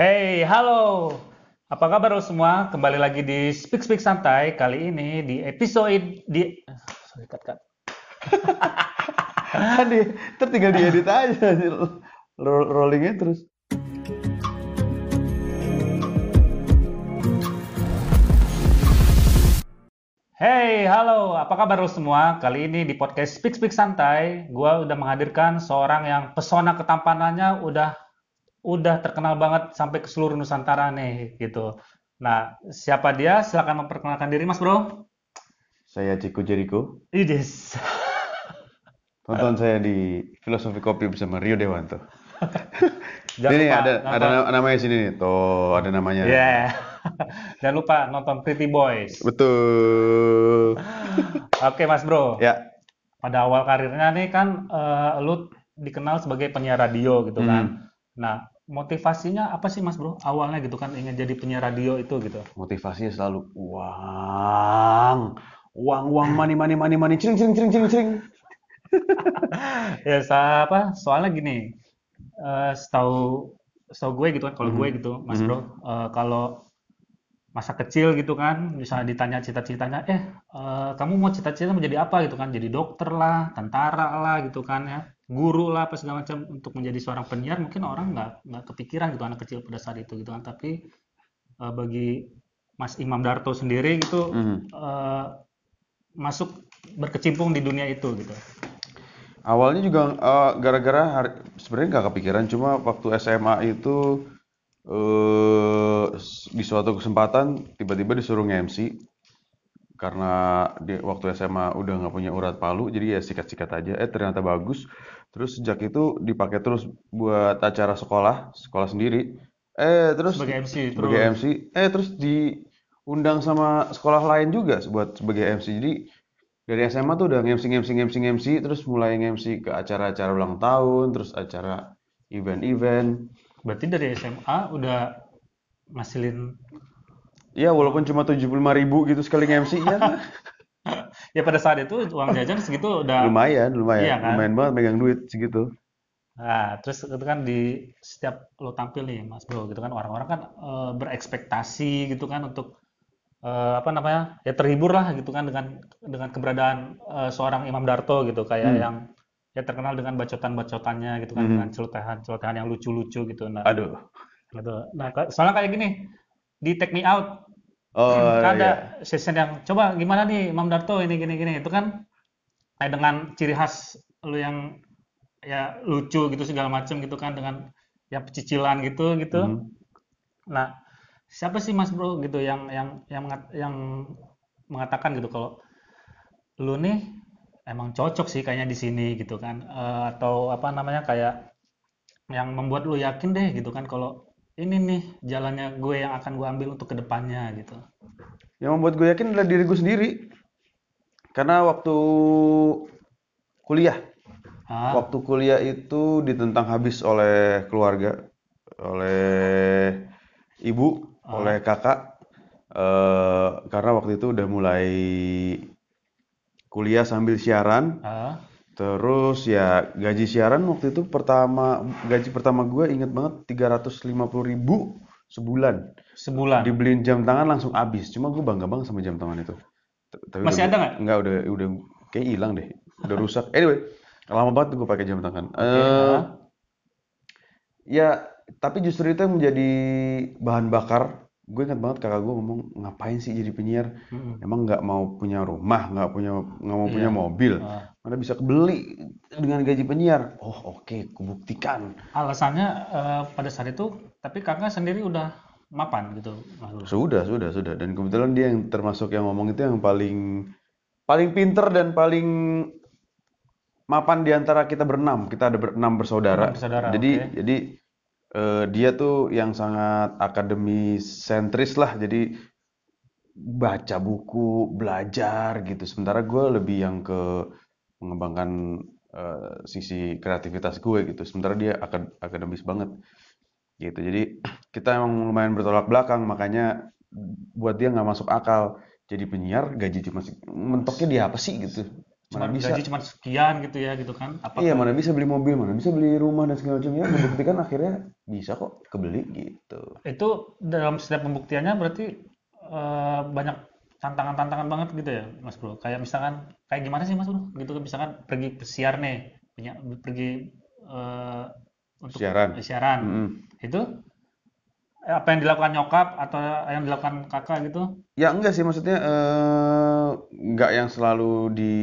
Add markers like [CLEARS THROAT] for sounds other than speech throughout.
Hey, halo. Apa kabar lo semua? Kembali lagi di Speak Speak Santai. Kali ini di episode di sorry cut cut. [LAUGHS] kan di ntar tinggal diedit aja Roll- rollingnya terus Hey, halo. Apa kabar lo semua? Kali ini di podcast Speak Speak Santai, gua udah menghadirkan seorang yang pesona ketampanannya udah udah terkenal banget sampai ke seluruh Nusantara nih gitu. Nah, siapa dia? Silakan memperkenalkan diri, Mas Bro. saya Ciko Jericho Idis. [LAUGHS] tonton saya di Filosofi Kopi bersama Rio Dewanto [LAUGHS] Jangan ini lupa ada nonton- ada na- namanya sini nih tuh ada namanya Yeah. [LAUGHS] Jangan lupa nonton Pretty Boys. betul Oke, Mas Bro. ya Pada awal karirnya nih kan eh, lu dikenal sebagai penyiar radio gitu Hmm. kan. Nah, motivasinya apa sih Mas Bro? Awalnya gitu kan ingin jadi penyiar radio itu gitu. motivasinya selalu uang uang uang money money money money cering cering cering cering cering [LAUGHS] Ya, apa? Soalnya gini. eh setahu setahu gue gitu kan kalau gue gitu, Mas Mhm. Bro, eh, kalau masa kecil gitu kan, misalnya ditanya cita-citanya, eh eh, kamu mau cita-cita mau jadi apa gitu kan? Jadi dokter lah, tentara lah gitu kan ya, guru lah apa segala macam untuk menjadi seorang penyiar mungkin orang nggak nggak kepikiran gitu anak kecil pada saat itu gitu kan. Tapi eh, bagi Mas Imam Darto sendiri gitu Mhm. eh, masuk berkecimpung di dunia itu gitu. Awalnya juga eh, gara-gara sebenarnya nggak kepikiran, cuma waktu SMA itu eh di suatu kesempatan tiba-tiba disuruh nge-MC karena di waktu SMA udah nggak punya urat palu, jadi ya sikat-sikat aja. Eh ternyata bagus. Terus sejak itu dipakai terus buat acara sekolah, sekolah sendiri. Eh terus Sebagai MC sebagai terus. MC, eh terus diundang sama sekolah lain juga buat sebagai MC. Jadi dari SMA tuh udah nge-MC nge-MC nge-MC nge-MC terus mulai nge-MC ke acara-acara ulang tahun, terus acara event-event. Berarti dari SMA udah ngasilin Ya walaupun cuma 75.000 ribu gitu sekali nge-MC ya [LAUGHS] ya pada saat itu uang jajan segitu udah lumayan, lumayan, Iya kan? lumayan banget megang duit segitu. nah terus itu kan di setiap lo tampil nih Mas Bro gitu kan orang-orang kan eh, berekspektasi gitu kan untuk eh, apa namanya ya terhibur lah gitu kan dengan dengan keberadaan eh, seorang Imam Darto gitu kayak Hmm. yang ya terkenal dengan bacotan-bacotannya gitu kan Mhm. dengan celotehan-celotehan yang lucu-lucu gitu nah Aduh. gitu. nah soalnya kayak gini di Take Me Out Oh kan iya. ada session yang coba gimana nih Imam Darto ini gini gini itu kan kayak dengan ciri khas lu yang ya lucu gitu segala macam gitu kan dengan yang pecicilan gitu gitu. Mhm. Nah, siapa sih Mas Bro gitu yang yang yang mengat- yang mengatakan gitu kalau lu nih emang cocok sih kayaknya di sini gitu kan Eh, atau apa namanya kayak yang membuat lu yakin deh gitu kan kalau ini nih jalannya gue yang akan gue ambil untuk ke depannya gitu. Yang membuat gue yakin adalah diri gue sendiri. Karena waktu kuliah, Ah, waktu kuliah itu ditentang habis oleh keluarga, oleh ibu, Ah. oleh kakak, eh, karena waktu itu udah mulai kuliah sambil siaran. ah, Terus ya gaji siaran waktu itu pertama gaji pertama gue inget banget 350.000 ribu sebulan. sebulan. Dibeliin jam tangan langsung habis. Cuma gue bangga banget sama jam tangan itu. Tapi Masih udah ada nggak? Nggak, udah udah kayak hilang deh. Udah rusak. Anyway, lama banget gue pakai jam tangan. Oke, Eh, ah. ya, tapi justru itu yang menjadi bahan bakar. Gue ingat banget kakak gue ngomong ngapain sih jadi penyiar? Mm-mm. Emang nggak mau punya rumah, nggak punya nggak mau punya Iya. mobil, Ah. Mana bisa kebeli dengan gaji penyiar? Oh oke, kubuktikan. Alasannya eh, pada saat itu, tapi kakak sendiri udah mapan gitu. Sudah, sudah, sudah. Dan kebetulan dia yang termasuk yang ngomong itu yang paling paling pinter dan paling mapan di antara kita berenam. Kita ada berenam bersaudara. Bersaudara, Jadi oke. jadi eh, dia tuh yang sangat akademis sentris lah. Jadi baca buku, belajar gitu. Sementara gue lebih yang ke mengembangkan eh, sisi kreativitas gue gitu. Sementara dia akad- akademis banget gitu. Jadi [CLEARS THROAT] kita emang lumayan bertolak belakang. Makanya buat dia nggak masuk akal jadi penyiar gaji cuma mentoknya dia apa sih gitu. Cuma Mana bisa? gaji cuma sekian gitu ya gitu kan. Apakah Iya, mana bisa beli mobil, mana bisa beli rumah dan segala macam ya. Membuktikan [CLEARS THROAT] akhirnya bisa kok kebeli gitu. Itu dalam setiap pembuktiannya berarti eh, banyak tantangan-tantangan banget gitu ya, Mas Bro. Kayak misalkan kayak gimana sih Mas Bro? Gitu kan misalkan pergi pesiar nih, punya pergi eh, untuk Siaran. siaran. Mm-mm. Itu eh, apa yang dilakukan nyokap atau yang dilakukan kakak gitu? Ya enggak sih maksudnya eh, enggak yang selalu di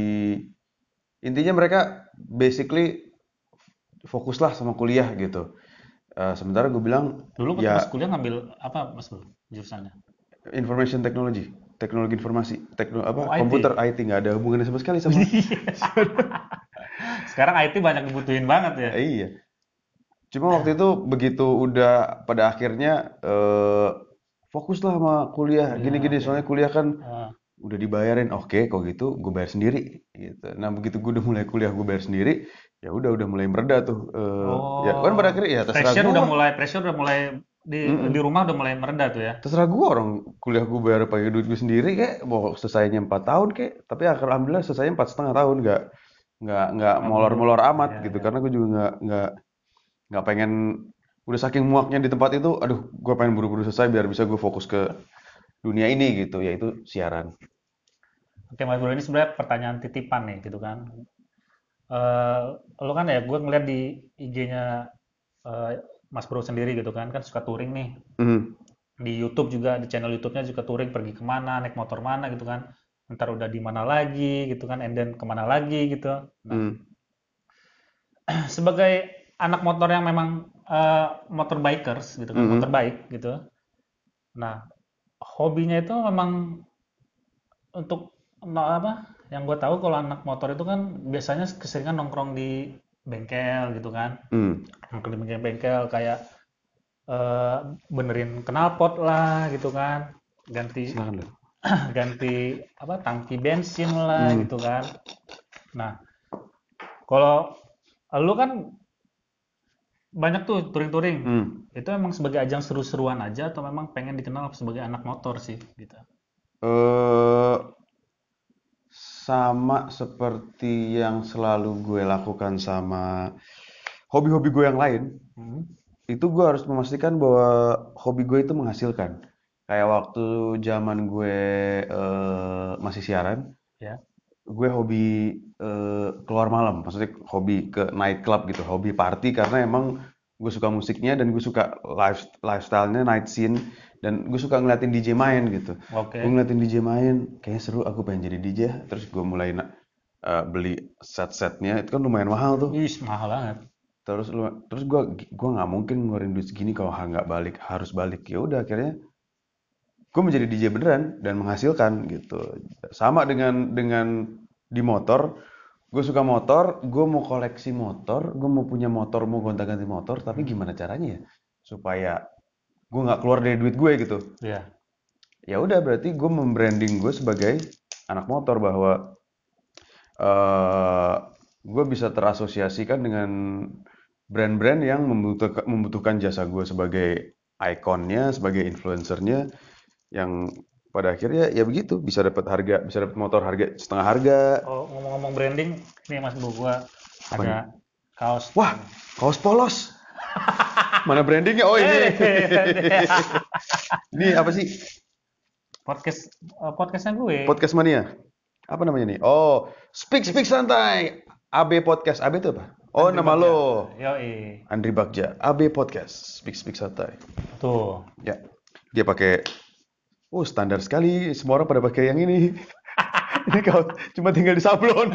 intinya mereka basically fokuslah sama kuliah gitu. Eh, sementara gue bilang Dulu ya pas kuliah ngambil apa Mas Bro jurusannya? information technology, teknologi informasi, tekno apa Oh, IT. komputer IT nggak ada hubungannya sama sekali sama. [LAUGHS] Sekarang IT banyak dibutuhin banget ya. Eh, iya. Cuma waktu itu begitu udah pada akhirnya eh, fokuslah sama kuliah Kuliah, gini-gini oke. soalnya kuliah kan Ah, udah dibayarin oke kok gitu gue bayar sendiri gitu nah begitu gue udah mulai kuliah gue bayar sendiri ya udah udah mulai mereda tuh Eh, ya kan pada akhirnya ya terserah pressure udah mulai pressure udah mulai di Mm-mm. di rumah udah mulai mereda tuh ya. terserah gue orang kuliah gue bayar pakai duit gue sendiri kayak mau selesainya empat tahun kayak tapi alhamdulillah selesainya empat setengah tahun nggak nggak nggak Nggak molor-molor amat Ya, gitu ya. karena gue juga nggak nggak nggak pengen udah saking muaknya di tempat itu aduh gue pengen buru-buru selesai biar bisa gue fokus ke dunia ini gitu yaitu siaran Oke Mas Bro ini sebenarnya pertanyaan titipan nih gitu kan. Eh lo kan ya gue ngeliat di IG-nya eh, Mas Bro sendiri gitu kan kan suka touring nih Mhm. di YouTube juga di channel YouTube-nya juga touring pergi ke mana naik motor mana gitu kan ntar udah di mana lagi gitu kan and then ke mana lagi gitu nah Mhm. [CLEARS THROAT] sebagai anak motor yang memang eh, motor bikers gitu kan Mhm. motor bike gitu nah hobinya itu memang untuk apa yang gue tahu kalau anak motor itu kan biasanya keseringan nongkrong di bengkel gitu kan Mhm. nongkrong di bengkel-bengkel kayak eh, benerin knalpot lah gitu kan ganti silakan lo [CLEARS THROAT] ganti apa tangki bensin lah Hmm. gitu kan nah kalau lu kan banyak tuh touring-touring Mhm. itu emang sebagai ajang seru-seruan aja atau memang pengen dikenal sebagai anak motor sih gitu eh sama seperti yang selalu gue lakukan sama hobi-hobi gue yang lain, Hmm. itu gue harus memastikan bahwa hobi gue itu menghasilkan. Kayak waktu zaman gue eh, masih siaran, ya gue hobi eh, keluar malam, maksudnya hobi ke night club gitu, hobi party karena emang gue suka musiknya dan gue suka life lifestyle-nya night scene dan gue suka ngeliatin DJ main gitu. oke Gue ngeliatin DJ main, kayaknya seru, aku pengen jadi DJ. Terus gue mulai eh, beli set-setnya, itu kan lumayan mahal tuh. Ih, mahal banget Terus lu, terus gue gue nggak mungkin ngeluarin duit segini kalau nggak balik, harus balik. Ya udah akhirnya gue menjadi DJ beneran dan menghasilkan gitu. Sama dengan dengan di motor, gue suka motor, gue mau koleksi motor, gue mau punya motor, mau gonta-ganti motor, tapi gimana caranya ya? Supaya gue nggak keluar dari duit gue gitu. Ya ya udah berarti gue membranding gue sebagai anak motor bahwa eh gue bisa terasosiasikan dengan brand-brand yang membutuhkan, membutuhkan jasa gue sebagai ikonnya, sebagai influencernya, yang pada akhirnya ya begitu bisa dapat harga, bisa dapat motor harga setengah harga. oh ngomong-ngomong branding nih mas bu gua ada kaos Wah, kaos polos. [LAUGHS] Mana brandingnya? Oh ini. Ini apa sih? podcast eh, podcastnya gue Podcast Mania. Apa namanya nih? Oh, Speak Speak Santai. AB Podcast. AB itu apa? Oh, Andri nama Bagja. lo. Yoi. Andri Bagja. AB Podcast. Speak Speak Santai. tuh Ya. Dia pakai Oh, standar sekali. Semua orang pada pakai yang ini. [LAUGHS] ini kau cuma tinggal di sablon.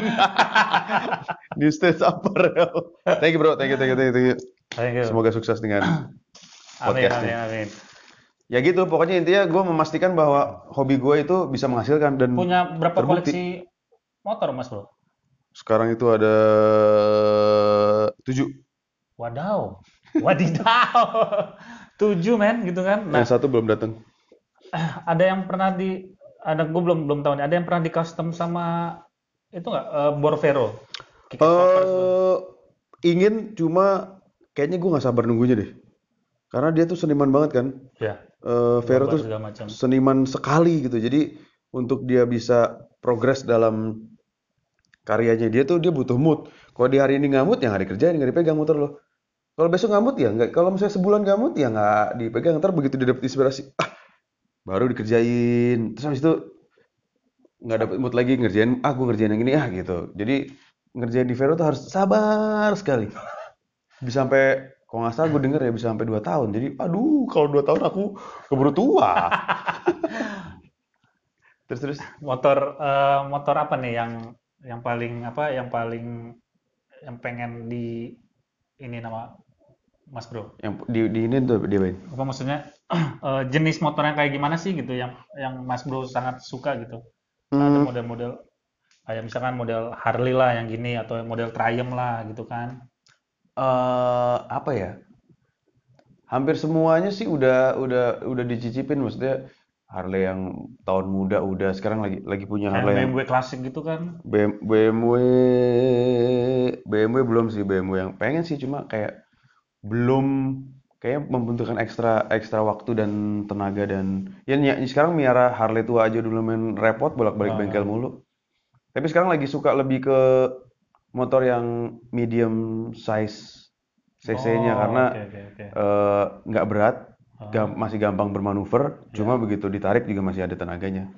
[LAUGHS] New stage upper. Thank you, bro. Thank you, thank you, thank you. Thank you. Semoga sukses dengan [CLEARS THROAT] amin podcastnya. amin amin Ya gitu, pokoknya intinya gue memastikan bahwa hobi gue itu bisa menghasilkan dan punya berapa terbukti. koleksi motor mas bro Sekarang itu ada tujuh. Wadaw, wadidaw, [LAUGHS] tujuh men gitu kan. Nah, Yang satu belum datang. [CLEARS THROAT] ada yang pernah di, ada gue belum belum tahu nih. Ada yang pernah di custom sama itu nggak eh, Borvero? Eh, ingin cuma kayaknya gue nggak sabar nunggunya deh. Karena dia tuh seniman banget kan. ya, Eh, Vero tuh seniman sekali gitu. Jadi untuk dia bisa progres dalam karyanya dia tuh dia butuh mood. Kalau di hari ini mood, ya nggak dikerjain, nggak dipegang motor lo. Kalau besok mood ya nggak. Kalau misalnya sebulan mood ya nggak dipegang. Ntar begitu dia dapet inspirasi, [LAUGHS] ah baru dikerjain. Terus habis itu nggak dapet mood lagi ngerjain. Ah gue ngerjain yang ini ah gitu. Jadi ngerjain di Vero tuh harus sabar sekali. [LAUGHS] Bisa sampai kalau nggak salah gue denger ya bisa sampai 2 tahun. Jadi aduh kalau 2 tahun aku keburu tua. [LAUGHS] terus terus Motor eh, motor apa nih yang yang paling apa yang paling yang pengen di ini nama Mas Bro? yang di di ini tuh dia main. Apa maksudnya [CLEARS THROAT] eh, jenis motornya kayak gimana sih gitu yang yang Mas Bro sangat suka gitu? Ada Hmm, model-model kayak misalkan model Harley lah yang gini atau model Triumph lah gitu kan? eh apa ya? Hampir semuanya sih udah udah udah dicicipin maksudnya Harley yang tahun muda udah sekarang lagi lagi punya Harley yang BMW klasik gitu kan? BM BMW BMW belum sih BMW yang pengen sih cuma kayak belum kayak membutuhkan ekstra ekstra waktu dan tenaga dan ya ny- sekarang miara Harley tua aja dulu main repot bolak-balik bengkel Ah, mulu. Tapi sekarang lagi suka lebih ke motor yang medium size cc-nya Oh, karena oke oke oke. eh, nggak berat, Ah, gam- masih gampang bermanuver, cuma ya. begitu ditarik juga masih ada tenaganya.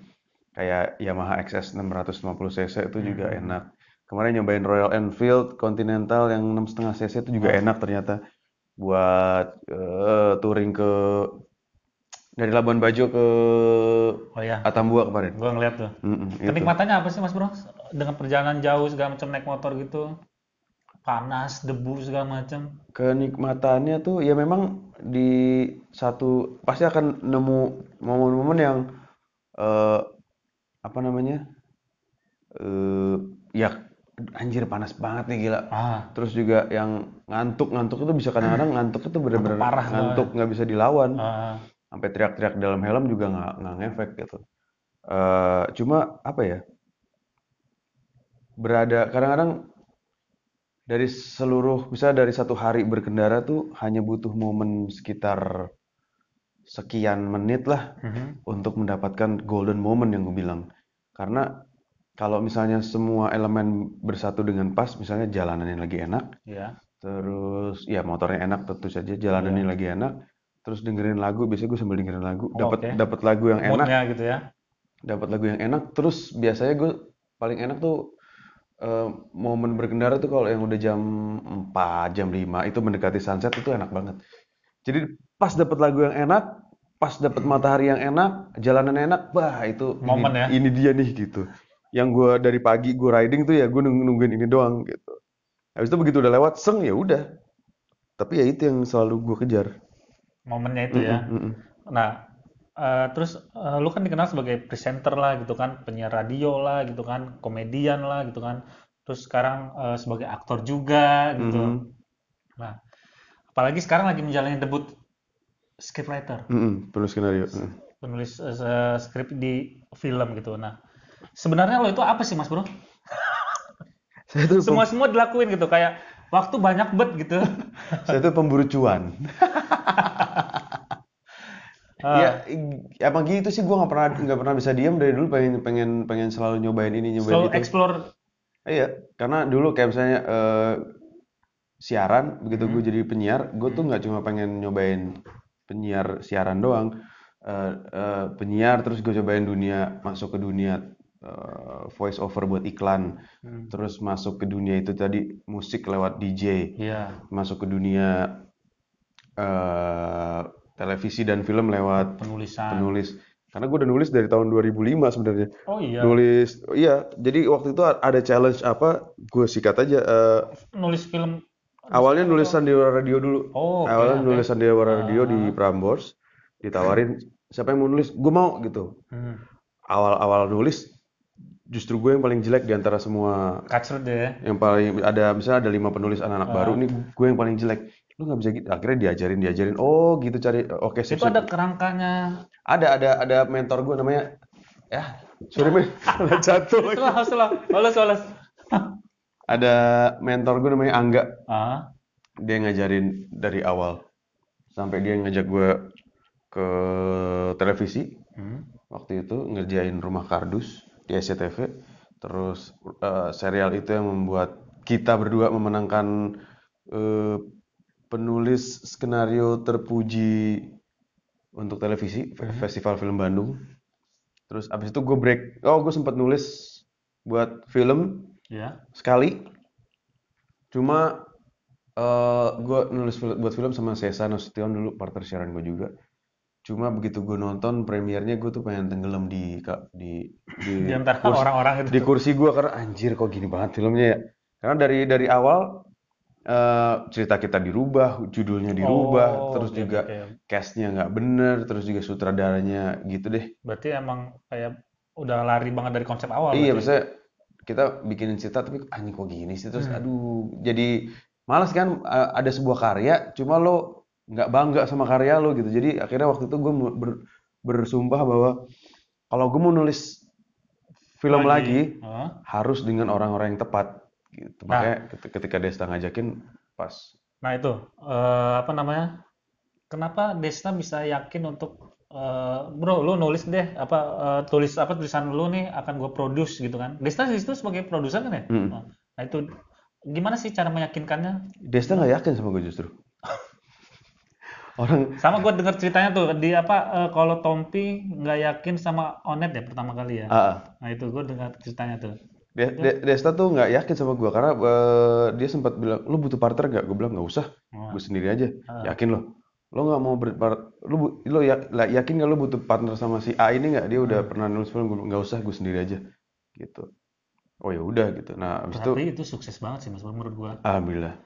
Kayak Yamaha XS 650 cc itu juga Hmm. enak. Kemarin nyobain Royal Enfield Continental yang 6,5 cc itu juga Oh, enak ternyata buat eh, touring ke dari Labuan Bajo ke oh ya, Atambua kemarin. gua ngeliat tuh. Mm-mm, itu. Kenikmatannya apa sih Mas Bro? Dengan perjalanan jauh segala macam naik motor gitu, panas, debu segala macam. Kenikmatannya tuh ya memang di satu pasti akan nemu momen-momen yang eh, apa namanya eh ya anjir panas banget nih gila. Ah, Terus juga yang ngantuk-ngantuk itu bisa kadang-kadang ngantuk itu ngantuk bener-bener parah soalnya. ngantuk nggak bisa dilawan. Ah, Sampai teriak-teriak dalam helm juga nggak nggak ngefek gitu. Eh cuma apa ya berada kadang-kadang dari seluruh bisa dari satu hari berkendara tuh hanya butuh momen sekitar sekian menit lah mhm. untuk mendapatkan golden moment yang gue bilang. Karena kalau misalnya semua elemen bersatu dengan pas, misalnya jalanannya lagi enak, Ya, terus ya motornya enak tentu saja, jalanannya ya. lagi enak, terus dengerin lagu, biasanya gue sambil dengerin lagu, Oh, dapat oke. dapat lagu yang enak, gitu ya. dapat lagu yang enak, terus biasanya gue paling enak tuh eh, momen berkendara tuh kalau yang udah jam 4, jam 5 itu mendekati sunset itu enak banget. Jadi pas dapat lagu yang enak, pas dapat matahari yang enak, jalanan enak, wah itu ini Momen ya. ini dia nih gitu. Yang gue dari pagi gue riding tuh ya gue nung- nungguin ini doang gitu. Habis itu begitu udah lewat, seng ya udah. Tapi ya itu yang selalu gue kejar. Momennya itu Mm-mm, ya. mm-mm. Nah, eh, terus eh, lu kan dikenal sebagai presenter lah gitu kan, penyiar radio lah gitu kan, komedian lah gitu kan. Terus sekarang eh, sebagai aktor juga gitu. Mhm, Nah, apalagi sekarang lagi menjalani debut scriptwriter, mm-mm, penulis skenario. mm. penulis se- skrip di film gitu. Nah, sebenarnya lo itu apa sih Mas Bro? Semua semua dilakuin gitu kayak waktu banyak bet gitu. [LAUGHS] saya tuh pemburu cuan. [LAUGHS] Ya, Ah, i- emang gitu sih gue nggak pernah nggak pernah bisa diam dari dulu pengen pengen pengen selalu nyobain ini nyobain selalu itu. explore. Iya, karena dulu kayak misalnya eh, siaran, begitu gue Hmm, jadi penyiar, gue tuh hmm, nggak cuma pengen nyobain penyiar siaran doang, Eh, eh, penyiar terus gue cobain dunia masuk ke dunia eh, voice over buat iklan, hmm. terus masuk ke dunia itu tadi musik lewat DJ, Iya, masuk ke dunia eh, televisi dan film lewat penulisan. penulis. Karena gue udah nulis dari tahun 2005 sebenarnya. Oh iya, Nulis, iya. Jadi waktu itu ada challenge apa? Gue sikat aja. eh, nulis film awalnya nulis Sandiwara Radio dulu. Oh, Awalnya oke. nulis Sandiwara Radio di Ah, Prambors. Ditawarin, siapa yang mau nulis? Gue mau gitu. hmm. Awal-awal nulis, justru gue yang paling jelek di antara semua. Kacrut deh ya. Yang paling ada misalnya ada lima penulis anak-anak baru Ah, nih, gue yang paling jelek. Lu nggak bisa gitu. Akhirnya diajarin, diajarin. Oh gitu cari. Oke sip itu sip. ada kerangkanya. Ada ada ada mentor gue namanya. Ya, sorry men, [LAUGHS] jatuh lagi. Setelah, balas, balas. Ada mentor gue namanya Angga. Ah, Dia ngajarin dari awal sampai dia ngajak gue ke televisi hmm. waktu itu ngerjain Rumah Kardus di SCTV. Terus eh, serial itu yang membuat kita berdua memenangkan eh, penulis skenario terpuji untuk televisi Hmm. Festival Film Bandung. Terus abis itu gue break. Oh, gue sempat nulis buat film Ya. sekali. Cuma eh gue nulis buat film sama Sesa Nasution dulu partner siaran gue juga. Cuma begitu gue nonton premiernya gue tuh pengen tenggelam di di di [LAUGHS] Di antara kursi, orang-orang di itu. kursi gue karena anjir kok gini banget filmnya ya. Karena dari dari awal eh, cerita kita dirubah, judulnya dirubah, Oh, terus oke, juga oke. castnya nggak bener, terus juga sutradaranya gitu deh. Berarti emang kayak udah lari banget dari konsep awal Iya, berarti. maksudnya kita bikinin cerita tapi anjing kok gini sih terus Hmm. aduh jadi malas kan a- ada sebuah karya cuma lo nggak bangga sama karya lo gitu jadi akhirnya waktu itu gue ber- bersumpah bahwa kalau gue mau nulis film lagi, Heeh. harus dengan orang-orang yang tepat gitu Nah. makanya ket- ketika Desta ngajakin pas Nah itu eh, apa namanya? Kenapa Desta bisa yakin untuk eh, bro, lu nulis deh apa eh, tulis apa tulisan lu nih akan gue produce gitu kan? Desta di situ sebagai produser kan ya? Mm. Nah itu gimana sih cara meyakinkannya? Desta nggak yakin sama gue justru orang Sama gue dengar ceritanya tuh di apa eh, kalau Tompi nggak yakin sama Onet ya pertama kali ya. ah. Nah itu gue dengar ceritanya tuh. De- De- Desta tuh nggak yakin sama gue karena eh, dia sempat bilang lu butuh partner nggak gue bilang nggak usah Oh. gue sendiri aja Ah. yakin lo lo nggak mau berpart lu bu- lo ya, yakin nggak lo butuh partner sama si A ini nggak dia udah Hmm. pernah nulis film Gua bilang, nggak usah gue sendiri aja gitu oh ya udah gitu nah habis itu Tapi itu sukses banget sih mas menurut gue. alhamdulillah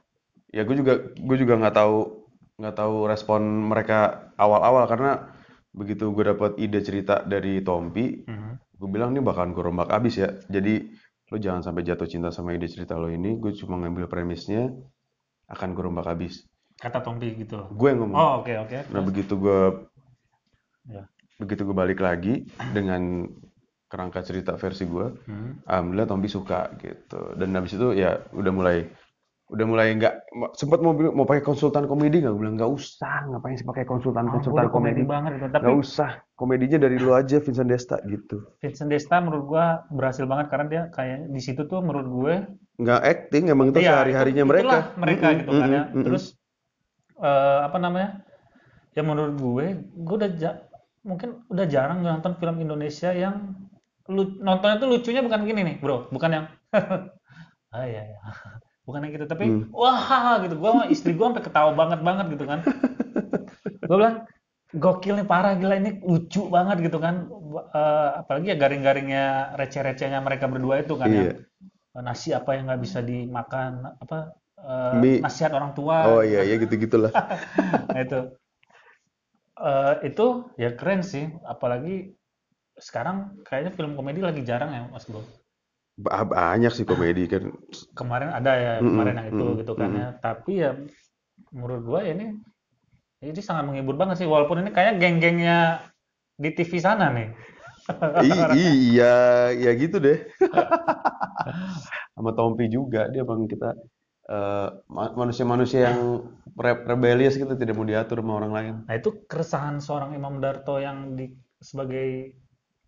ya gue juga gue juga nggak tahu nggak tahu respon mereka awal-awal karena begitu gue dapat ide cerita dari Tompi Mhm. gue bilang ini bakalan gue rombak abis ya jadi lo jangan sampai jatuh cinta sama ide cerita lo ini gue cuma ngambil premisnya akan gue rombak abis Kata Tompi gitu. gue yang ngomong Oh oke oke. nah Terus? begitu gue Ya. begitu gue balik lagi dengan kerangka cerita versi gue Hmm. alhamdulillah Tompi suka gitu dan habis itu ya udah mulai udah mulai nggak sempat mau mau pakai konsultan komedi nggak gue bilang nggak usah ngapain sih pakai konsultan Oh, konsultan udah komedi komedi banget gitu. Tapi nggak usah komedinya dari lu aja Vincent Desta gitu Vincent Desta menurut gua berhasil banget karena dia kayak di situ tuh menurut gue nggak acting emang itu iya, sehari harinya itu- mereka mereka Mm-mm, gitu kan ya. mm-mm, mm-mm. Terus eh, apa namanya? Ya menurut gue, gue udah ja- mungkin udah jarang nonton film Indonesia yang lu nontonnya tuh lucunya bukan gini nih, bro, bukan yang [LAUGHS] ah iya ya. Bukan yang gitu, tapi Hmm. wah gitu. Gua sama istri gua sampai ketawa banget banget gitu kan. Gue bilang gokil nih parah gila ini lucu banget gitu kan. Eh, apalagi ya garing-garingnya receh-recehnya mereka berdua itu kan Iya. yang nasi apa yang nggak bisa dimakan apa Mie. nasihat orang tua oh iya iya gitu gitulah [LAUGHS] nah itu Eh, itu ya keren sih apalagi sekarang kayaknya film komedi lagi jarang ya mas bro banyak sih komedi kan. Kemarin ada ya kemarin yang itu mm-mm, gitu kan ya. tapi ya menurut gua ini ini sangat menghibur banget sih. Walaupun ini kayak geng-gengnya di TV sana nih. I- [LAUGHS] iya ya gitu deh. Sama Tompi juga dia bang kita eh, ma- manusia-manusia yang re- rebellious gitu tidak mau diatur sama orang lain. Nah, itu keresahan seorang Imam Darto yang di sebagai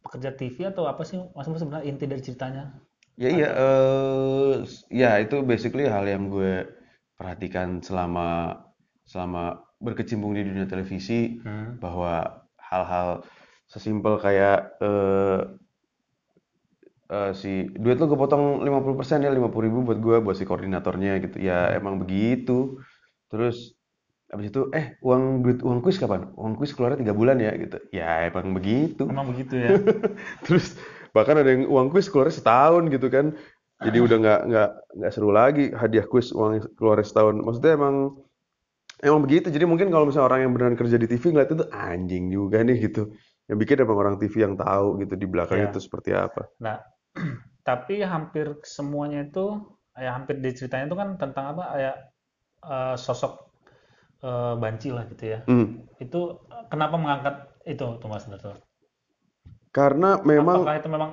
pekerja TV atau apa sih? Mas Bro sebenarnya inti dari ceritanya? Ya iya, eh ya itu basically hal yang gue perhatikan selama selama berkecimpung di dunia televisi Hmm. bahwa hal-hal sesimpel kayak eh eh, si duit lo gue potong 50% ya 50 ribu buat gue buat si koordinatornya gitu. Ya emang begitu. Terus habis itu eh uang duit uang kuis kapan? Uang kuis keluarnya tiga bulan ya gitu. Ya emang begitu. Memang begitu ya. [LAUGHS] terus bahkan ada yang uang kuis keluarnya setahun gitu kan jadi udah nggak nggak nggak seru lagi hadiah kuis uang keluarnya setahun maksudnya emang emang begitu jadi mungkin kalau misalnya orang yang beneran kerja di TV ngeliat itu anjing juga nih gitu yang bikin emang orang TV yang tahu gitu di belakangnya Iya. itu seperti apa Nah, [CLEARS THROAT] tapi hampir semuanya itu ya hampir diceritain itu kan tentang apa kayak eh, sosok eh, banci lah gitu ya. Hmm. Itu kenapa mengangkat itu tuh Mas Darto? Karena memang Apakah itu memang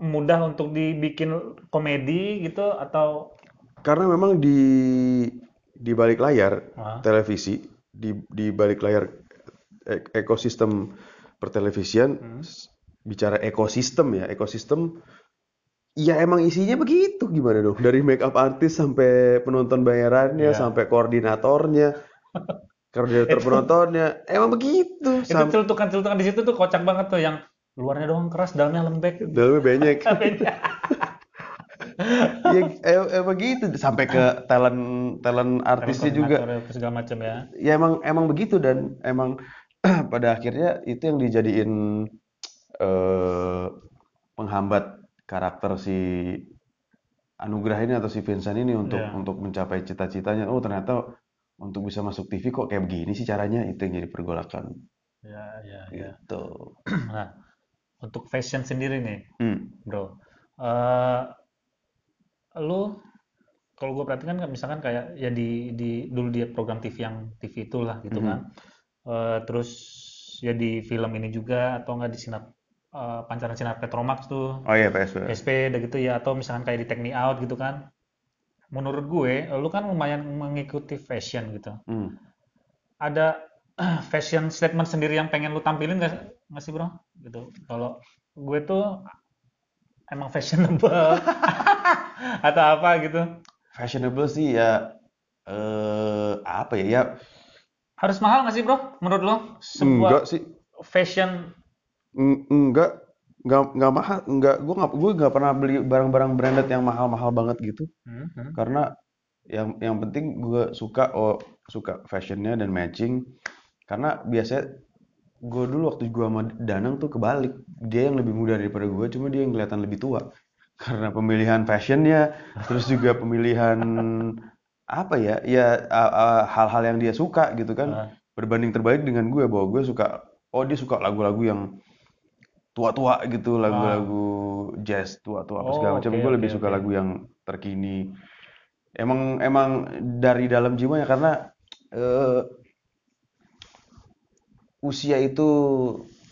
mudah untuk dibikin komedi gitu atau? Karena memang di di balik layar Wah, televisi di di balik layar e- ekosistem pertelevisian Hmm. bicara ekosistem ya ekosistem ya emang isinya begitu. Gimana dong? Dari make up artis sampai penonton bayarannya Iya. sampai koordinatornya [LAUGHS] koordinator penontonnya emang begitu. Itu Sam- celutukan-celutukan di situ tuh kocak banget tuh yang luarnya doang keras, dalamnya lembek. dalamnya banyak [LAUGHS] [LAUGHS] ya em- emang gitu sampai ke talent talent artisnya juga segala macam ya. ya emang emang begitu dan emang [CLEARS THROAT] pada akhirnya itu yang dijadiin eh, penghambat karakter si Anugrah ini atau si Vincent ini untuk Iya. untuk mencapai cita-citanya oh ternyata untuk bisa masuk TV kok kayak begini sih caranya itu yang jadi pergolakan Ya, ya, ya. gitu [CLEARS THROAT] Nah, untuk fashion sendiri nih, Hmm. bro. Eh lu kalau gue perhatikan kan misalkan kayak ya di di dulu dia program TV yang TV itulah gitu Mhm. kan. Eh, terus ya di film ini juga atau enggak di sinar eh, pancaran sinar Petromax tuh oh iya PSB SP udah gitu ya atau misalkan kayak di Take Me Out gitu kan. Menurut gue, lu kan lumayan mengikuti fashion gitu. Hmm. Ada [CLEARS THROAT] fashion statement sendiri yang pengen lu tampilin nggak nggak sih bro? Gitu. Kalau gue tuh emang fashionable [LAUGHS] atau apa gitu. fashionable sih ya eh apa ya ya Harus mahal nggak sih bro? Menurut lo sebuah enggak sih fashion Eng- enggak enggak enggak mahal enggak gue nggak gue nggak pernah beli barang-barang branded yang mahal-mahal banget gitu Mhm. karena yang yang penting gue suka oh suka fashionnya dan matching karena biasanya gue dulu waktu gue sama Danang tuh kebalik. Dia yang lebih muda daripada gue cuma dia yang kelihatan lebih tua. [LAUGHS] Karena pemilihan fashionnya terus juga pemilihan [LAUGHS] apa ya ya hal-hal yang dia suka gitu kan. Ah. berbanding terbalik dengan gue bahwa gue suka oh dia suka lagu-lagu yang tua-tua gitu lagu-lagu jazz tua-tua apa segala Oh, macam. gue lebih suka lagu yang terkini. Emang emang dari dalam jiwanya karena eh, usia itu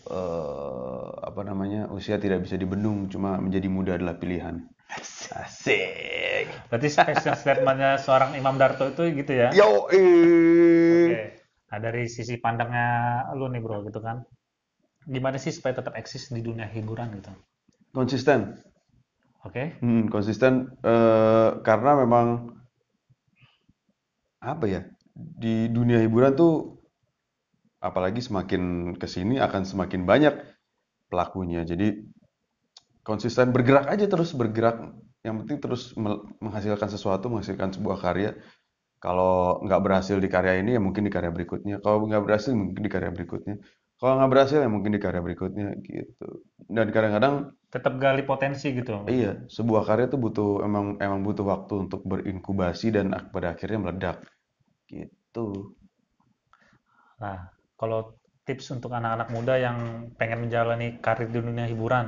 eh, apa namanya usia tidak bisa dibendung cuma menjadi muda adalah pilihan asik Berarti fashion statementnya seorang Imam Darto itu gitu ya? yo Oke. Nah dari sisi pandangnya lu nih bro gitu kan, gimana sih supaya tetap eksis di dunia hiburan gitu? konsisten Oke? Hmm, konsisten eh, karena memang apa ya di dunia hiburan tuh apalagi semakin ke sini akan semakin banyak pelakunya. Jadi konsisten bergerak aja terus bergerak. Yang penting terus menghasilkan sesuatu, menghasilkan sebuah karya. Kalau nggak berhasil di karya ini ya mungkin di karya berikutnya. Kalau nggak berhasil mungkin di karya berikutnya. Kalau nggak berhasil ya mungkin di karya berikutnya gitu. Dan kadang-kadang Tetap gali potensi gitu. Iya, sebuah karya tuh butuh emang emang butuh waktu untuk berinkubasi dan pada akhirnya meledak. Gitu. Nah, kalau tips untuk anak-anak muda yang pengen menjalani karir di dunia hiburan,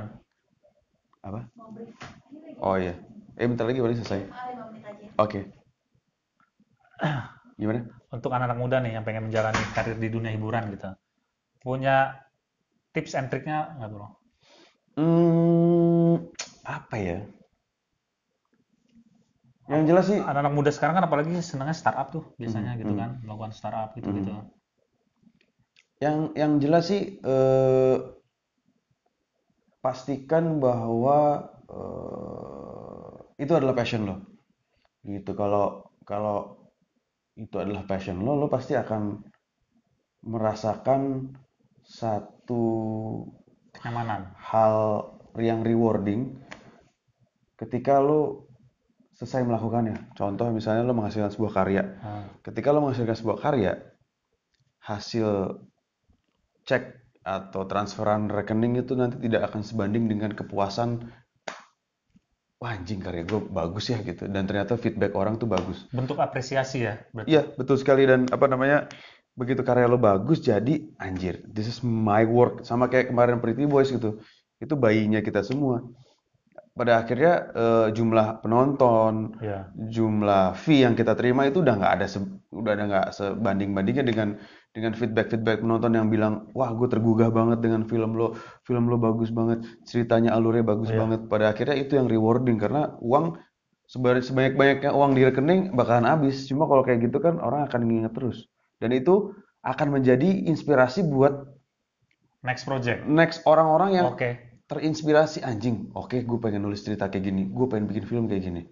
Apa? Oh iya. Eh bentar lagi baru selesai. Oke. [CLEARS THROAT] Gimana? untuk anak-anak muda nih yang pengen menjalani karir di dunia hiburan gitu, punya tips and triknya nggak bro? Hmm, apa ya? Yang jelas sih Anak-anak muda sekarang kan apalagi senangnya startup tuh biasanya Hmm, gitu hmm. kan, melakukan startup gitu-gitu. Yang yang jelas sih eh, pastikan bahwa eh, itu adalah passion lo. Gitu. Kalau kalau itu adalah passion lo, lo pasti akan merasakan satu Kenyamanan. hal yang rewarding ketika lo selesai melakukannya. Contoh misalnya lo menghasilkan sebuah karya. Nah, Ketika lo menghasilkan sebuah karya, hasil cek atau transferan rekening itu nanti tidak akan sebanding dengan kepuasan wah anjing karya gue bagus ya gitu. Dan ternyata feedback orang tuh bagus. Bentuk apresiasi ya, iya betul sekali. Dan apa namanya begitu karya lo bagus jadi anjir this is my work. Sama kayak kemarin Pretty Boys gitu. Itu bayinya kita semua. Pada akhirnya eh, jumlah penonton Iya. jumlah fee yang kita terima itu udah nggak ada udah ada nggak sebanding bandingnya dengan dengan feedback feedback penonton yang bilang wah gue tergugah banget dengan film lo film lo bagus banget ceritanya alurnya bagus Iya. banget pada akhirnya itu yang rewarding karena uang sebanyak sebanyak banyaknya uang di rekening bakalan habis cuma kalau kayak gitu kan orang akan nginget terus dan itu akan menjadi inspirasi buat Next project. next orang-orang yang Oke. terinspirasi anjing oke gue pengen nulis cerita kayak gini gue pengen bikin film kayak gini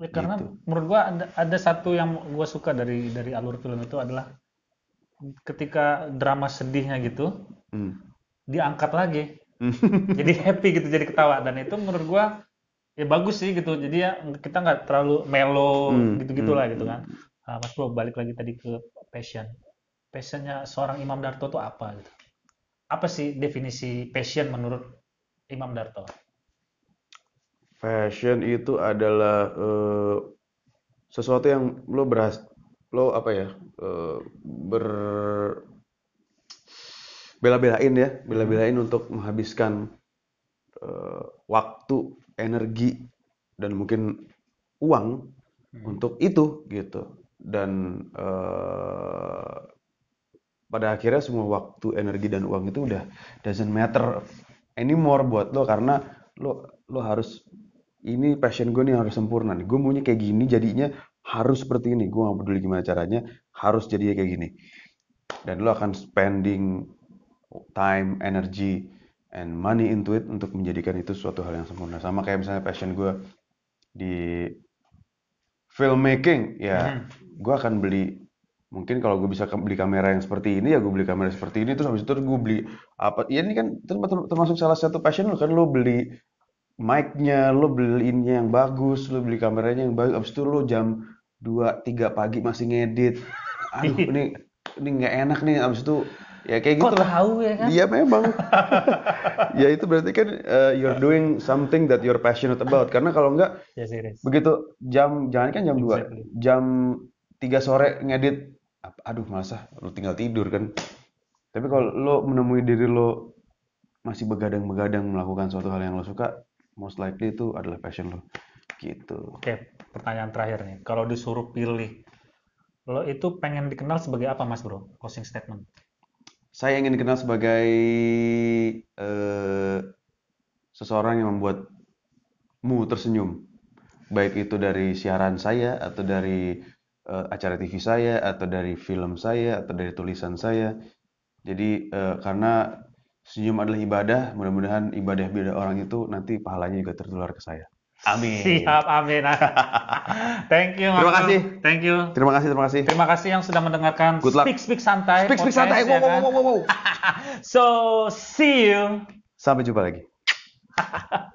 Ya, Karena Gitu. menurut gua ada, ada satu yang gua suka dari dari alur film itu adalah ketika drama sedihnya gitu Hmm. diangkat lagi. [LAUGHS] Jadi happy gitu jadi ketawa. Dan itu menurut gua ya bagus sih gitu. Jadi ya kita nggak terlalu melo Hmm, gitu gitulah hmm, gitu kan. Ah, Mas Bro balik lagi tadi ke passion. Passionnya seorang Imam Darto itu apa gitu? Apa sih definisi passion menurut Imam Darto? Fashion itu adalah eh, sesuatu yang lo berhas lo apa ya eh, ber bela-belain ya bela-belain untuk menghabiskan eh, waktu energi dan mungkin uang untuk itu gitu. Dan eh, pada akhirnya semua waktu energi dan uang itu udah doesn't matter anymore buat lo. Karena lo lo harus ini passion gue nih harus sempurna nih. Gue maunya kayak gini jadinya harus seperti ini. Gue gak peduli gimana caranya harus jadinya kayak gini. Dan lo akan spending time energy and money into it untuk menjadikan itu suatu hal yang sempurna. Sama kayak misalnya passion gue di filmmaking ya gue akan beli mungkin kalau gue bisa beli kamera yang seperti ini ya gue beli kamera seperti ini terus habis itu gue beli apa ya ini kan term- termasuk salah satu passion lo kan lo beli mic-nya lo beliinnya yang bagus lo beli kameranya yang bagus habis itu lo jam 2 3 pagi masih ngedit aduh ini ini nggak enak nih habis itu ya kayak gitu lah tahu ya kan Iya memang. [LAUGHS] ya itu berarti kan uh, you're doing something that you're passionate about. Karena kalau enggak ya serius begitu jam jangan kan jam 2, Exactly. jam 3 sore ngedit aduh malas ah, lu tinggal tidur kan. Tapi kalau lo menemui diri lo masih begadang-begadang melakukan suatu hal yang lo suka, most likely itu adalah passion lo. Gitu. Oke, pertanyaan terakhir nih. Kalau disuruh pilih, lo itu pengen dikenal sebagai apa, Mas Bro? Closing statement. Saya ingin dikenal sebagai eh, seseorang yang membuatmu tersenyum. Baik itu dari siaran saya, atau dari eh, acara TV saya, atau dari film saya, atau dari tulisan saya. Jadi eh, karena senyum adalah ibadah, mudah-mudahan ibadah-ibadah orang itu nanti pahalanya juga tertular ke saya. Amin. Siap, amin. [LAUGHS] Thank you, Mas Terima kasih. Thank you. Terima kasih, terima kasih. Terima kasih yang sudah mendengarkan Good luck. Speak Speak Santai. Speak, speak santai. ya Wow, wow, kan? wow, wow, wow. [LAUGHS] So, see you. Sampai jumpa lagi. [LAUGHS]